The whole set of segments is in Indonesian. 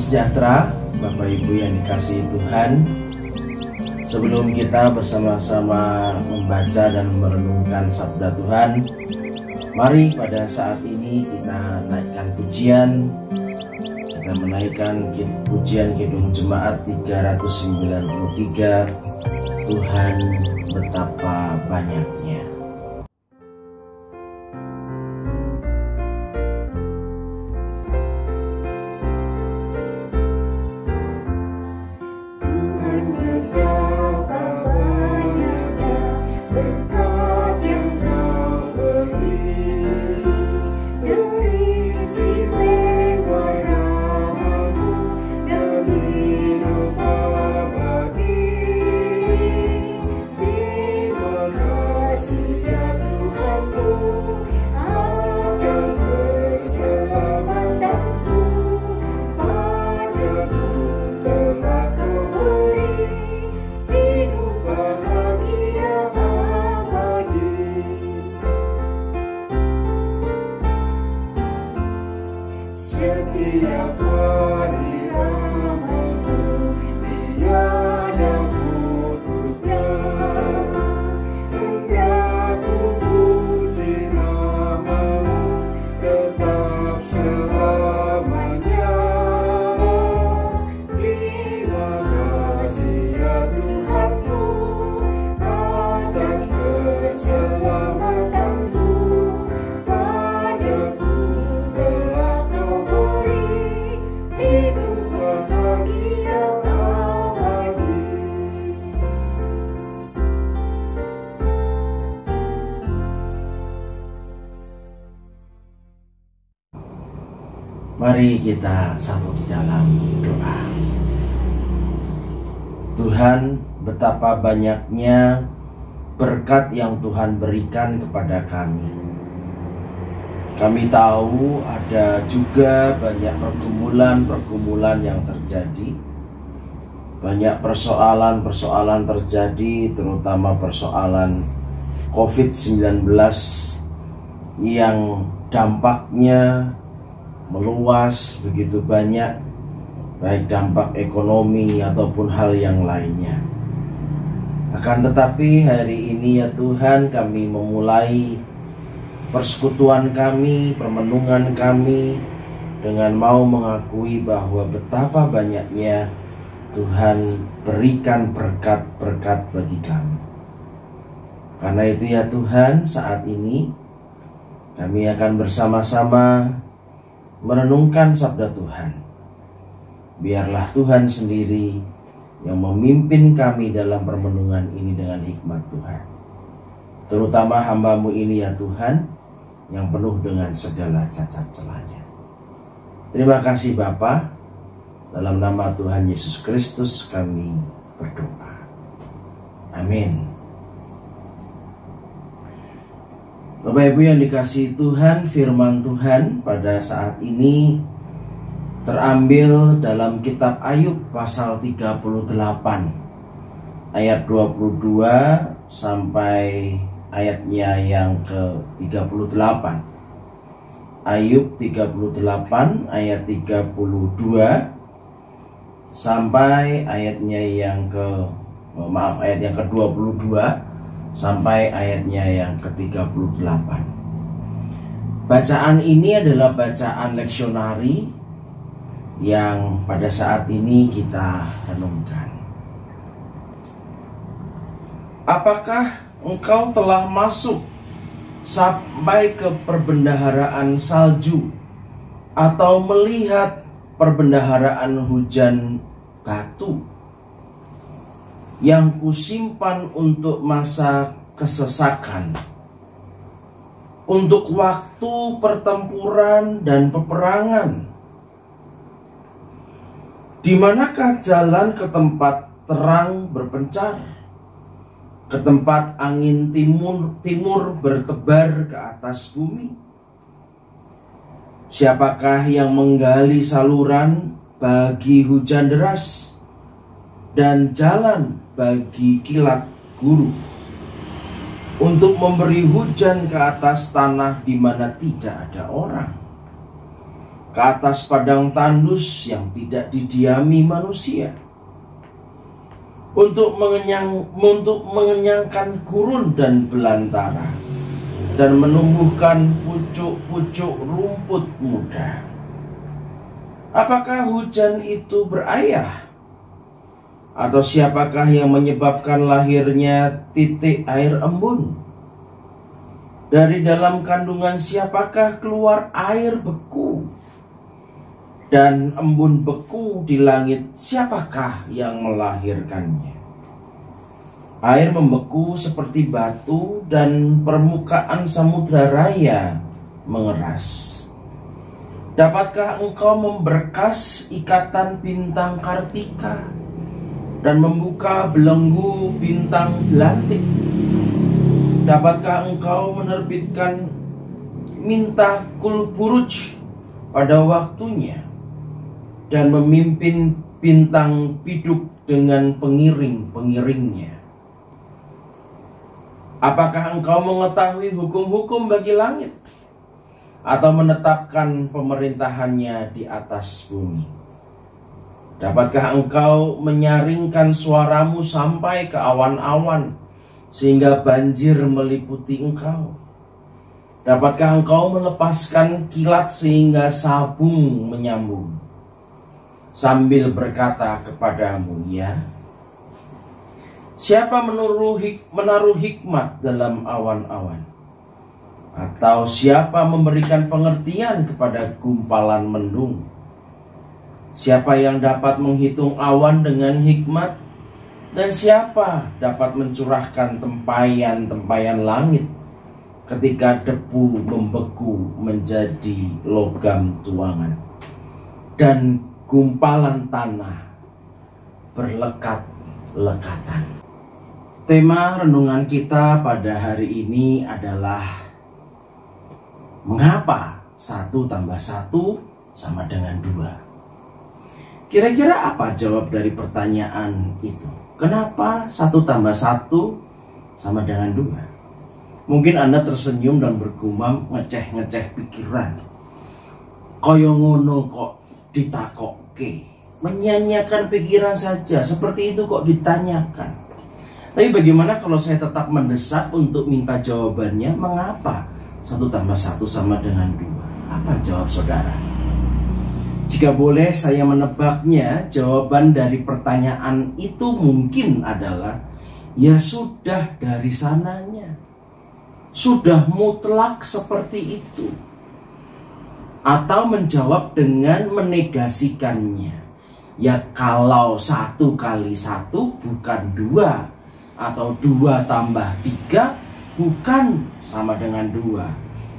Sejahtera Bapak Ibu yang dikasihi Tuhan. Sebelum kita bersama-sama membaca dan merenungkan sabda Tuhan Mari pada saat ini kita naikkan pujian. Kita menaikkan pujian Kidung Jemaat 393 Tuhan betapa banyaknya Mari kita satu di dalam doa. Tuhan, betapa banyaknya berkat yang Tuhan berikan kepada kami. Kami tahu ada juga banyak pergumulan-pergumulan yang terjadi. Banyak persoalan-persoalan terjadi, terutama persoalan COVID-19 yang dampaknya meluas begitu banyak baik dampak ekonomi ataupun hal yang lainnya. Akan tetapi hari ini ya Tuhan kami memulai persekutuan kami, permenungan kami dengan mau mengakui bahwa betapa banyaknya Tuhan berikan berkat-berkat bagi kami. Karena itu ya Tuhan saat ini kami akan bersama-sama merenungkan sabda Tuhan. Biarlah Tuhan sendiri yang memimpin kami dalam permenungan ini dengan hikmat Tuhan. Terutama hambamu ini ya Tuhan, yang penuh dengan segala cacat celahnya. Terima kasih Bapa, dalam nama Tuhan Yesus Kristus kami berdoa. Amin. Bapak Ibu yang dikasih Tuhan, firman Tuhan pada saat ini terambil dalam kitab Ayub pasal 38 ayat 22 sampai ayatnya yang ke-38. Ayub 38 ayat 32 sampai ayatnya yang ke maaf ayat yang ke-22 sampai ayatnya yang ke-38. Bacaan ini adalah bacaan leksionari yang pada saat ini kita renungkan. Apakah engkau telah masuk sampai ke perbendaharaan salju atau melihat perbendaharaan hujan batu yang kusimpan untuk masa kesesakan, untuk waktu pertempuran dan peperangan. Di manakah jalan ke tempat terang berpencar? Ke tempat angin timur timur bertebar ke atas bumi? Siapakah yang menggali saluran bagi hujan deras dan jalan bagi kilat guru untuk memberi hujan ke atas tanah di mana tidak ada orang. ke atas padang tandus yang tidak didiami manusia untuk mengenyang untuk mengenyangkan gurun dan belantara dan menumbuhkan pucuk-pucuk rumput muda. Apakah hujan itu berayah? Atau siapakah yang menyebabkan lahirnya titik air embun? Dari dalam kandungan siapakah keluar air beku? Dan embun beku di langit siapakah yang melahirkannya? Air membeku seperti batu dan permukaan samudra raya mengeras. Dapatkah engkau memberkas ikatan bintang kartika dan membuka belenggu bintang belantik? Dapatkah engkau menerbitkan minta kulburuj pada waktunya dan memimpin bintang biduk dengan pengiring-pengiringnya? Apakah engkau mengetahui hukum-hukum bagi langit? Atau menetapkan pemerintahannya di atas bumi? Dapatkah engkau menyaringkan suaramu sampai ke awan-awan sehingga banjir meliputi engkau? Dapatkah engkau melepaskan kilat sehingga sabung menyambung? Sambil berkata kepadamu, ya, Siapa hik menaruh hikmat dalam awan-awan? Atau siapa memberikan pengertian kepada gumpalan mendung? Siapa yang dapat menghitung awan dengan hikmat? Dan siapa dapat mencurahkan tempayan-tempayan langit ketika debu membeku menjadi logam tuangan dan gumpalan tanah berlekat-lekatan? Tema renungan kita pada hari ini adalah Mengapa satu tambah satu sama dengan dua? Kira-kira apa jawab dari pertanyaan itu? Kenapa satu tambah satu sama dengan dua? Mungkin Anda tersenyum dan bergumam ngeceh-ngeceh pikiran. Koyo ngono kok ditakokke. Menyanyiakan pikiran saja, seperti itu kok ditanyakan. Tapi bagaimana kalau saya tetap mendesak untuk minta jawabannya? Mengapa satu tambah satu sama dengan dua? Apa jawab saudara? Jika boleh saya menebaknya, jawaban dari pertanyaan itu mungkin adalah ya sudah dari sananya. Sudah mutlak seperti itu. Atau menjawab dengan menegasikannya. Ya kalau satu kali satu bukan dua, atau dua tambah tiga bukan sama dengan dua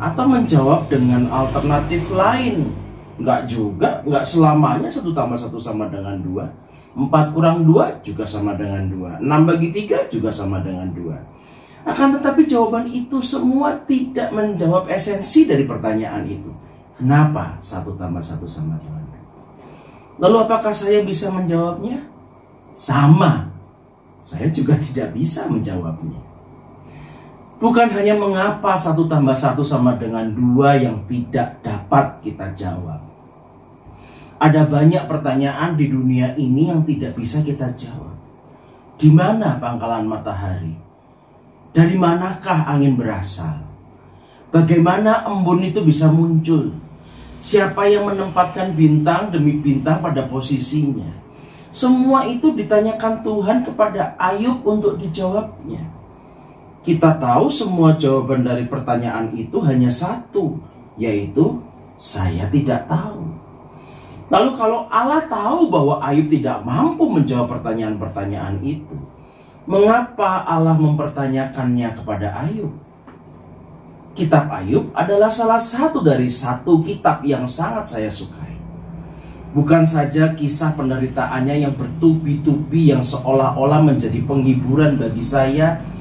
atau menjawab dengan alternatif lain nggak juga nggak selamanya satu tambah satu sama dengan dua. Empat kurang dua juga sama dengan dua. Enam bagi tiga juga sama dengan dua. Akan tetapi jawaban itu semua tidak menjawab esensi dari pertanyaan itu. Kenapa satu tambah satu sama dengan dua? Lalu apakah saya bisa menjawabnya? Sama. Saya juga tidak bisa menjawabnya. Bukan hanya mengapa satu tambah satu sama dengan dua yang tidak dapat kita jawab. Ada banyak pertanyaan di dunia ini yang tidak bisa kita jawab. Di mana pangkalan matahari? Dari manakah angin berasal? Bagaimana embun itu bisa muncul? Siapa yang menempatkan bintang demi bintang pada posisinya? Semua itu ditanyakan Tuhan kepada Ayub untuk dijawabnya. Kita tahu semua jawaban dari pertanyaan itu hanya satu, yaitu saya tidak tahu. Lalu kalau Allah tahu bahwa Ayub tidak mampu menjawab pertanyaan-pertanyaan itu, mengapa Allah mempertanyakannya kepada Ayub? Kitab Ayub adalah salah satu dari satu kitab yang sangat saya sukai. Bukan saja kisah penderitaannya yang bertubi-tubi yang seolah-olah menjadi penghiburan bagi saya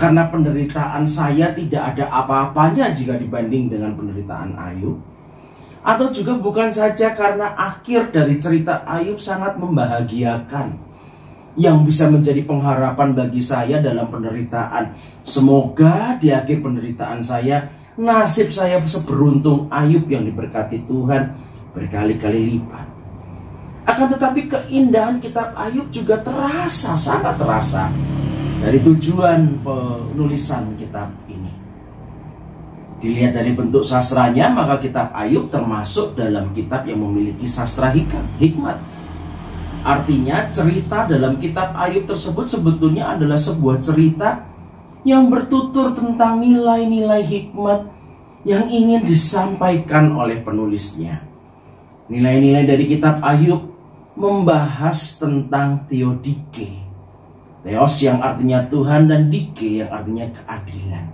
karena penderitaan saya tidak ada apa-apanya jika dibanding dengan penderitaan Ayub. Atau juga bukan saja karena akhir dari cerita Ayub sangat membahagiakan yang bisa menjadi pengharapan bagi saya dalam penderitaan. Semoga di akhir penderitaan saya nasib saya seberuntung Ayub yang diberkati Tuhan berkali-kali lipat. Akan tetapi keindahan kitab Ayub juga terasa, sangat terasa dari tujuan penulisan kitab ini. Dilihat dari bentuk sastranya, maka kitab Ayub termasuk dalam kitab yang memiliki sastra hikmat. Artinya cerita dalam kitab Ayub tersebut sebetulnya adalah sebuah cerita yang bertutur tentang nilai-nilai hikmat yang ingin disampaikan oleh penulisnya. Nilai-nilai dari kitab Ayub membahas tentang teodike. Theos yang artinya Tuhan dan dike yang artinya keadilan.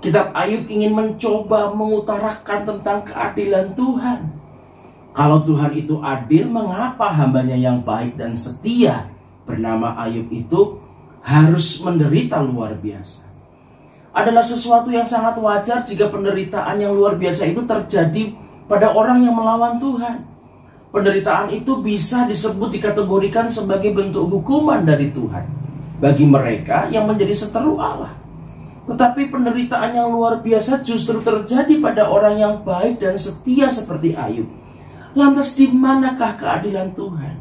Kitab Ayub ingin mencoba mengutarakan tentang keadilan Tuhan kalau Tuhan itu adil, mengapa hambanya yang baik dan setia bernama Ayub itu harus menderita luar biasa? Adalah sesuatu yang sangat wajar jika penderitaan yang luar biasa itu terjadi pada orang yang melawan Tuhan. Penderitaan itu bisa disebut dikategorikan sebagai bentuk hukuman dari Tuhan bagi mereka yang menjadi seteru Allah. Tetapi penderitaan yang luar biasa justru terjadi pada orang yang baik dan setia seperti Ayub Lantas di manakah keadilan Tuhan?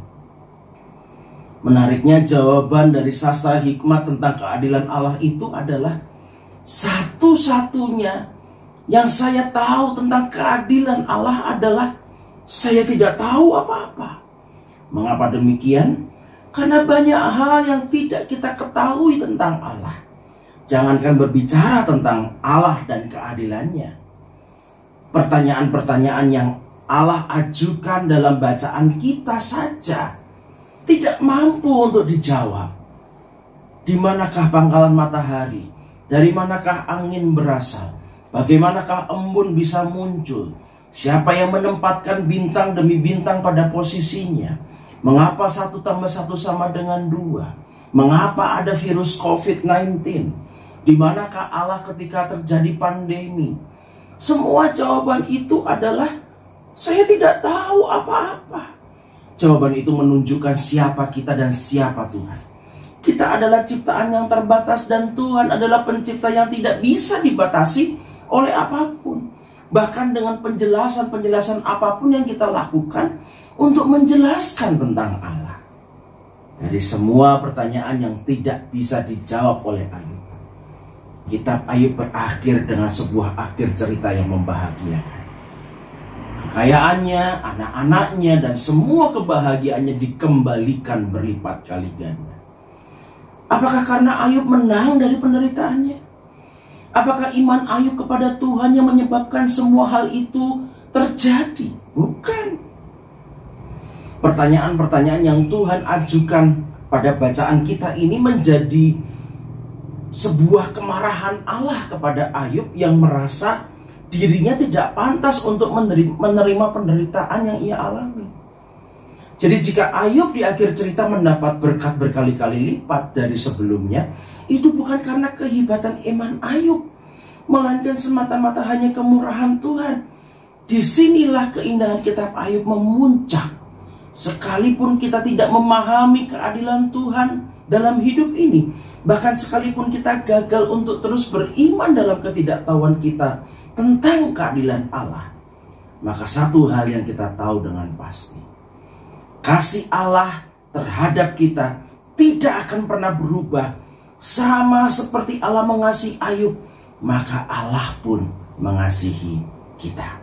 Menariknya jawaban dari sastra hikmat tentang keadilan Allah itu adalah satu-satunya yang saya tahu tentang keadilan Allah adalah saya tidak tahu apa-apa. Mengapa demikian? Karena banyak hal yang tidak kita ketahui tentang Allah. Jangankan berbicara tentang Allah dan keadilannya. Pertanyaan-pertanyaan yang Allah ajukan dalam bacaan kita saja tidak mampu untuk dijawab. Di manakah pangkalan matahari? Dari manakah angin berasal? Bagaimanakah embun bisa muncul? Siapa yang menempatkan bintang demi bintang pada posisinya? Mengapa satu tambah satu sama dengan dua? Mengapa ada virus COVID-19? Di manakah Allah ketika terjadi pandemi? Semua jawaban itu adalah saya tidak tahu apa-apa. Jawaban itu menunjukkan siapa kita dan siapa Tuhan. Kita adalah ciptaan yang terbatas dan Tuhan adalah pencipta yang tidak bisa dibatasi oleh apa pun. Bahkan dengan penjelasan-penjelasan apa pun yang kita lakukan untuk menjelaskan tentang Allah. Dari semua pertanyaan yang tidak bisa dijawab oleh Ayub. Kitab Ayub berakhir dengan sebuah akhir cerita yang membahagiakan kekayaannya, anak-anaknya, dan semua kebahagiaannya dikembalikan berlipat kali ganda. Apakah karena Ayub menang dari penderitaannya? Apakah iman Ayub kepada Tuhan yang menyebabkan semua hal itu terjadi? Bukan. Pertanyaan-pertanyaan yang Tuhan ajukan pada bacaan kita ini menjadi sebuah kemarahan Allah kepada Ayub yang merasa dirinya tidak pantas untuk menerima penderitaan yang ia alami. Jadi jika Ayub di akhir cerita mendapat berkat berkali-kali lipat dari sebelumnya, itu bukan karena kehebatan iman Ayub, melainkan semata-mata hanya kemurahan Tuhan. Di sinilah keindahan kitab Ayub memuncak. Sekalipun kita tidak memahami keadilan Tuhan dalam hidup ini, bahkan sekalipun kita gagal untuk terus beriman dalam ketidaktahuan kita, tentang keadilan Allah, maka satu hal yang kita tahu dengan pasti, kasih Allah terhadap kita tidak akan pernah berubah. Sama seperti Allah mengasihi Ayub, maka Allah pun mengasihi kita.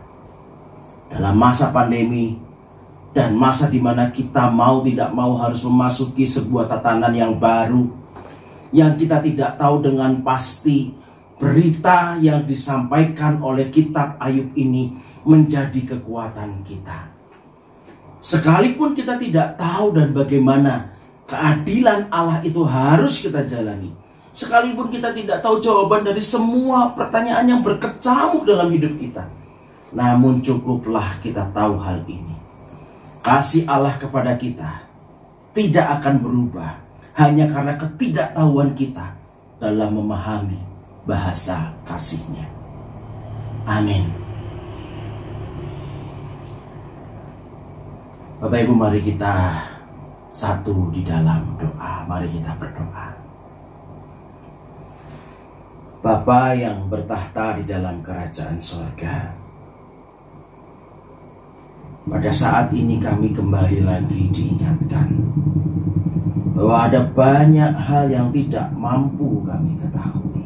Dalam masa pandemi dan masa di mana kita mau tidak mau harus memasuki sebuah tatanan yang baru yang kita tidak tahu dengan pasti berita yang disampaikan oleh kitab Ayub ini menjadi kekuatan kita. Sekalipun kita tidak tahu dan bagaimana keadilan Allah itu harus kita jalani. Sekalipun kita tidak tahu jawaban dari semua pertanyaan yang berkecamuk dalam hidup kita. Namun cukuplah kita tahu hal ini. Kasih Allah kepada kita tidak akan berubah hanya karena ketidaktahuan kita dalam memahami bahasa kasihnya. Amin. Bapak Ibu mari kita satu di dalam doa. Mari kita berdoa. Bapa yang bertahta di dalam kerajaan sorga. pada saat ini kami kembali lagi diingatkan bahwa ada banyak hal yang tidak mampu kami ketahui.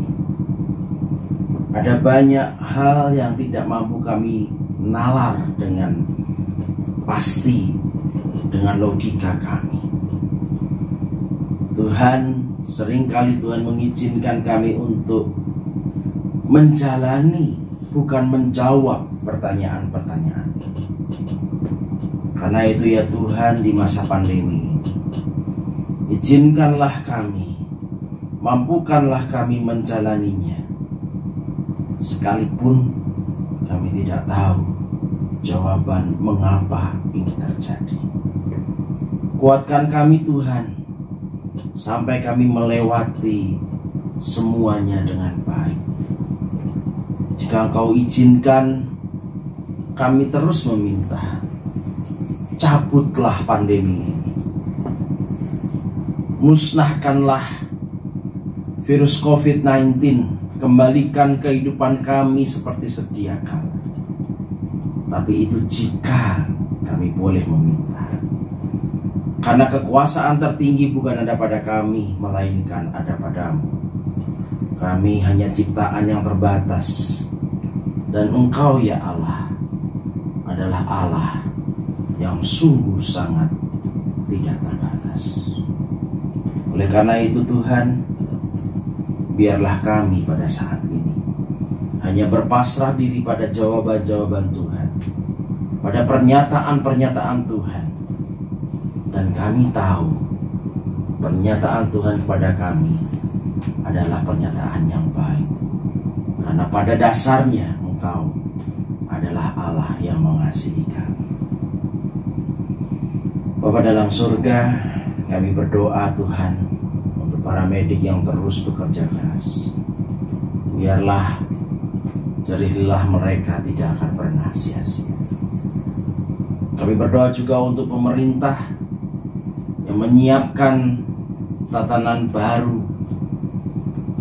Ada banyak hal yang tidak mampu kami nalar dengan pasti dengan logika kami. Tuhan sering kali Tuhan mengizinkan kami untuk menjalani bukan menjawab pertanyaan-pertanyaan karena itu ya Tuhan di masa pandemi Izinkanlah kami Mampukanlah kami menjalaninya Sekalipun kami tidak tahu Jawaban mengapa ini terjadi Kuatkan kami Tuhan Sampai kami melewati semuanya dengan baik Jika engkau izinkan Kami terus meminta cabutlah pandemi ini. Musnahkanlah virus COVID-19, kembalikan kehidupan kami seperti sedia kala. Tapi itu jika kami boleh meminta. Karena kekuasaan tertinggi bukan ada pada kami, melainkan ada padamu. Kami hanya ciptaan yang terbatas. Dan engkau ya Allah adalah Allah yang sungguh sangat tidak terbatas. Oleh karena itu Tuhan, biarlah kami pada saat ini hanya berpasrah diri pada jawaban-jawaban Tuhan, pada pernyataan-pernyataan Tuhan. Dan kami tahu pernyataan Tuhan kepada kami adalah pernyataan yang baik. Karena pada dasarnya engkau adalah Allah yang mengasihi kami. Bapa dalam surga, kami berdoa Tuhan untuk para medik yang terus bekerja keras. Biarlah jerilah mereka tidak akan pernah sia-sia. Kami berdoa juga untuk pemerintah yang menyiapkan tatanan baru.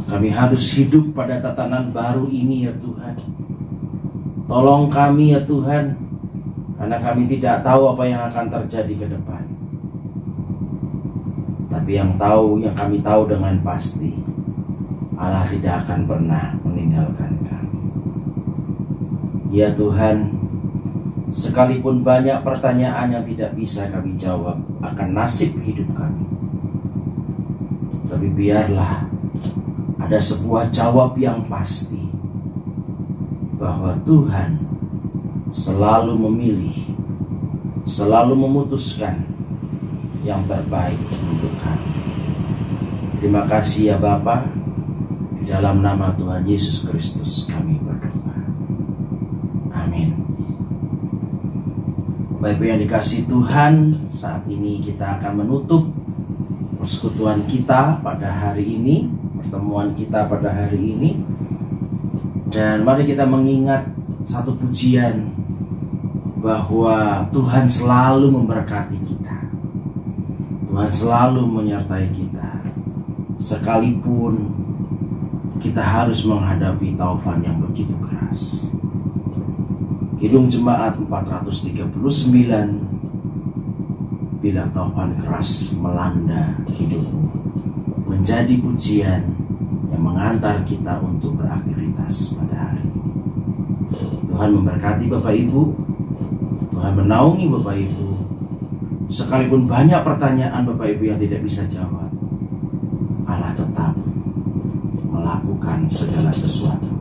Kami harus hidup pada tatanan baru ini ya Tuhan. Tolong kami ya Tuhan karena kami tidak tahu apa yang akan terjadi ke depan. Tapi yang tahu, yang kami tahu dengan pasti, Allah tidak akan pernah meninggalkan kami. Ya Tuhan, sekalipun banyak pertanyaan yang tidak bisa kami jawab akan nasib hidup kami. Tapi biarlah ada sebuah jawab yang pasti bahwa Tuhan selalu memilih, selalu memutuskan yang terbaik untuk kami. Terima kasih ya Bapa. Di dalam nama Tuhan Yesus Kristus kami berdoa. Amin. Baik yang dikasih Tuhan, saat ini kita akan menutup persekutuan kita pada hari ini, pertemuan kita pada hari ini. Dan mari kita mengingat satu pujian bahwa Tuhan selalu memberkati kita. Tuhan selalu menyertai kita. Sekalipun kita harus menghadapi taufan yang begitu keras. Kidung Jemaat 439 Bila taufan keras melanda hidupmu Menjadi pujian yang mengantar kita untuk beraktivitas pada hari ini. Tuhan memberkati Bapak Ibu. Tuhan menaungi Bapak Ibu. Sekalipun banyak pertanyaan Bapak Ibu yang tidak bisa jawab, Allah tetap melakukan segala sesuatu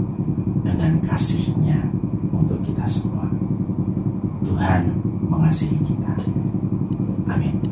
dengan kasihnya kita semua. Tuhan mengasihi kita. Amin.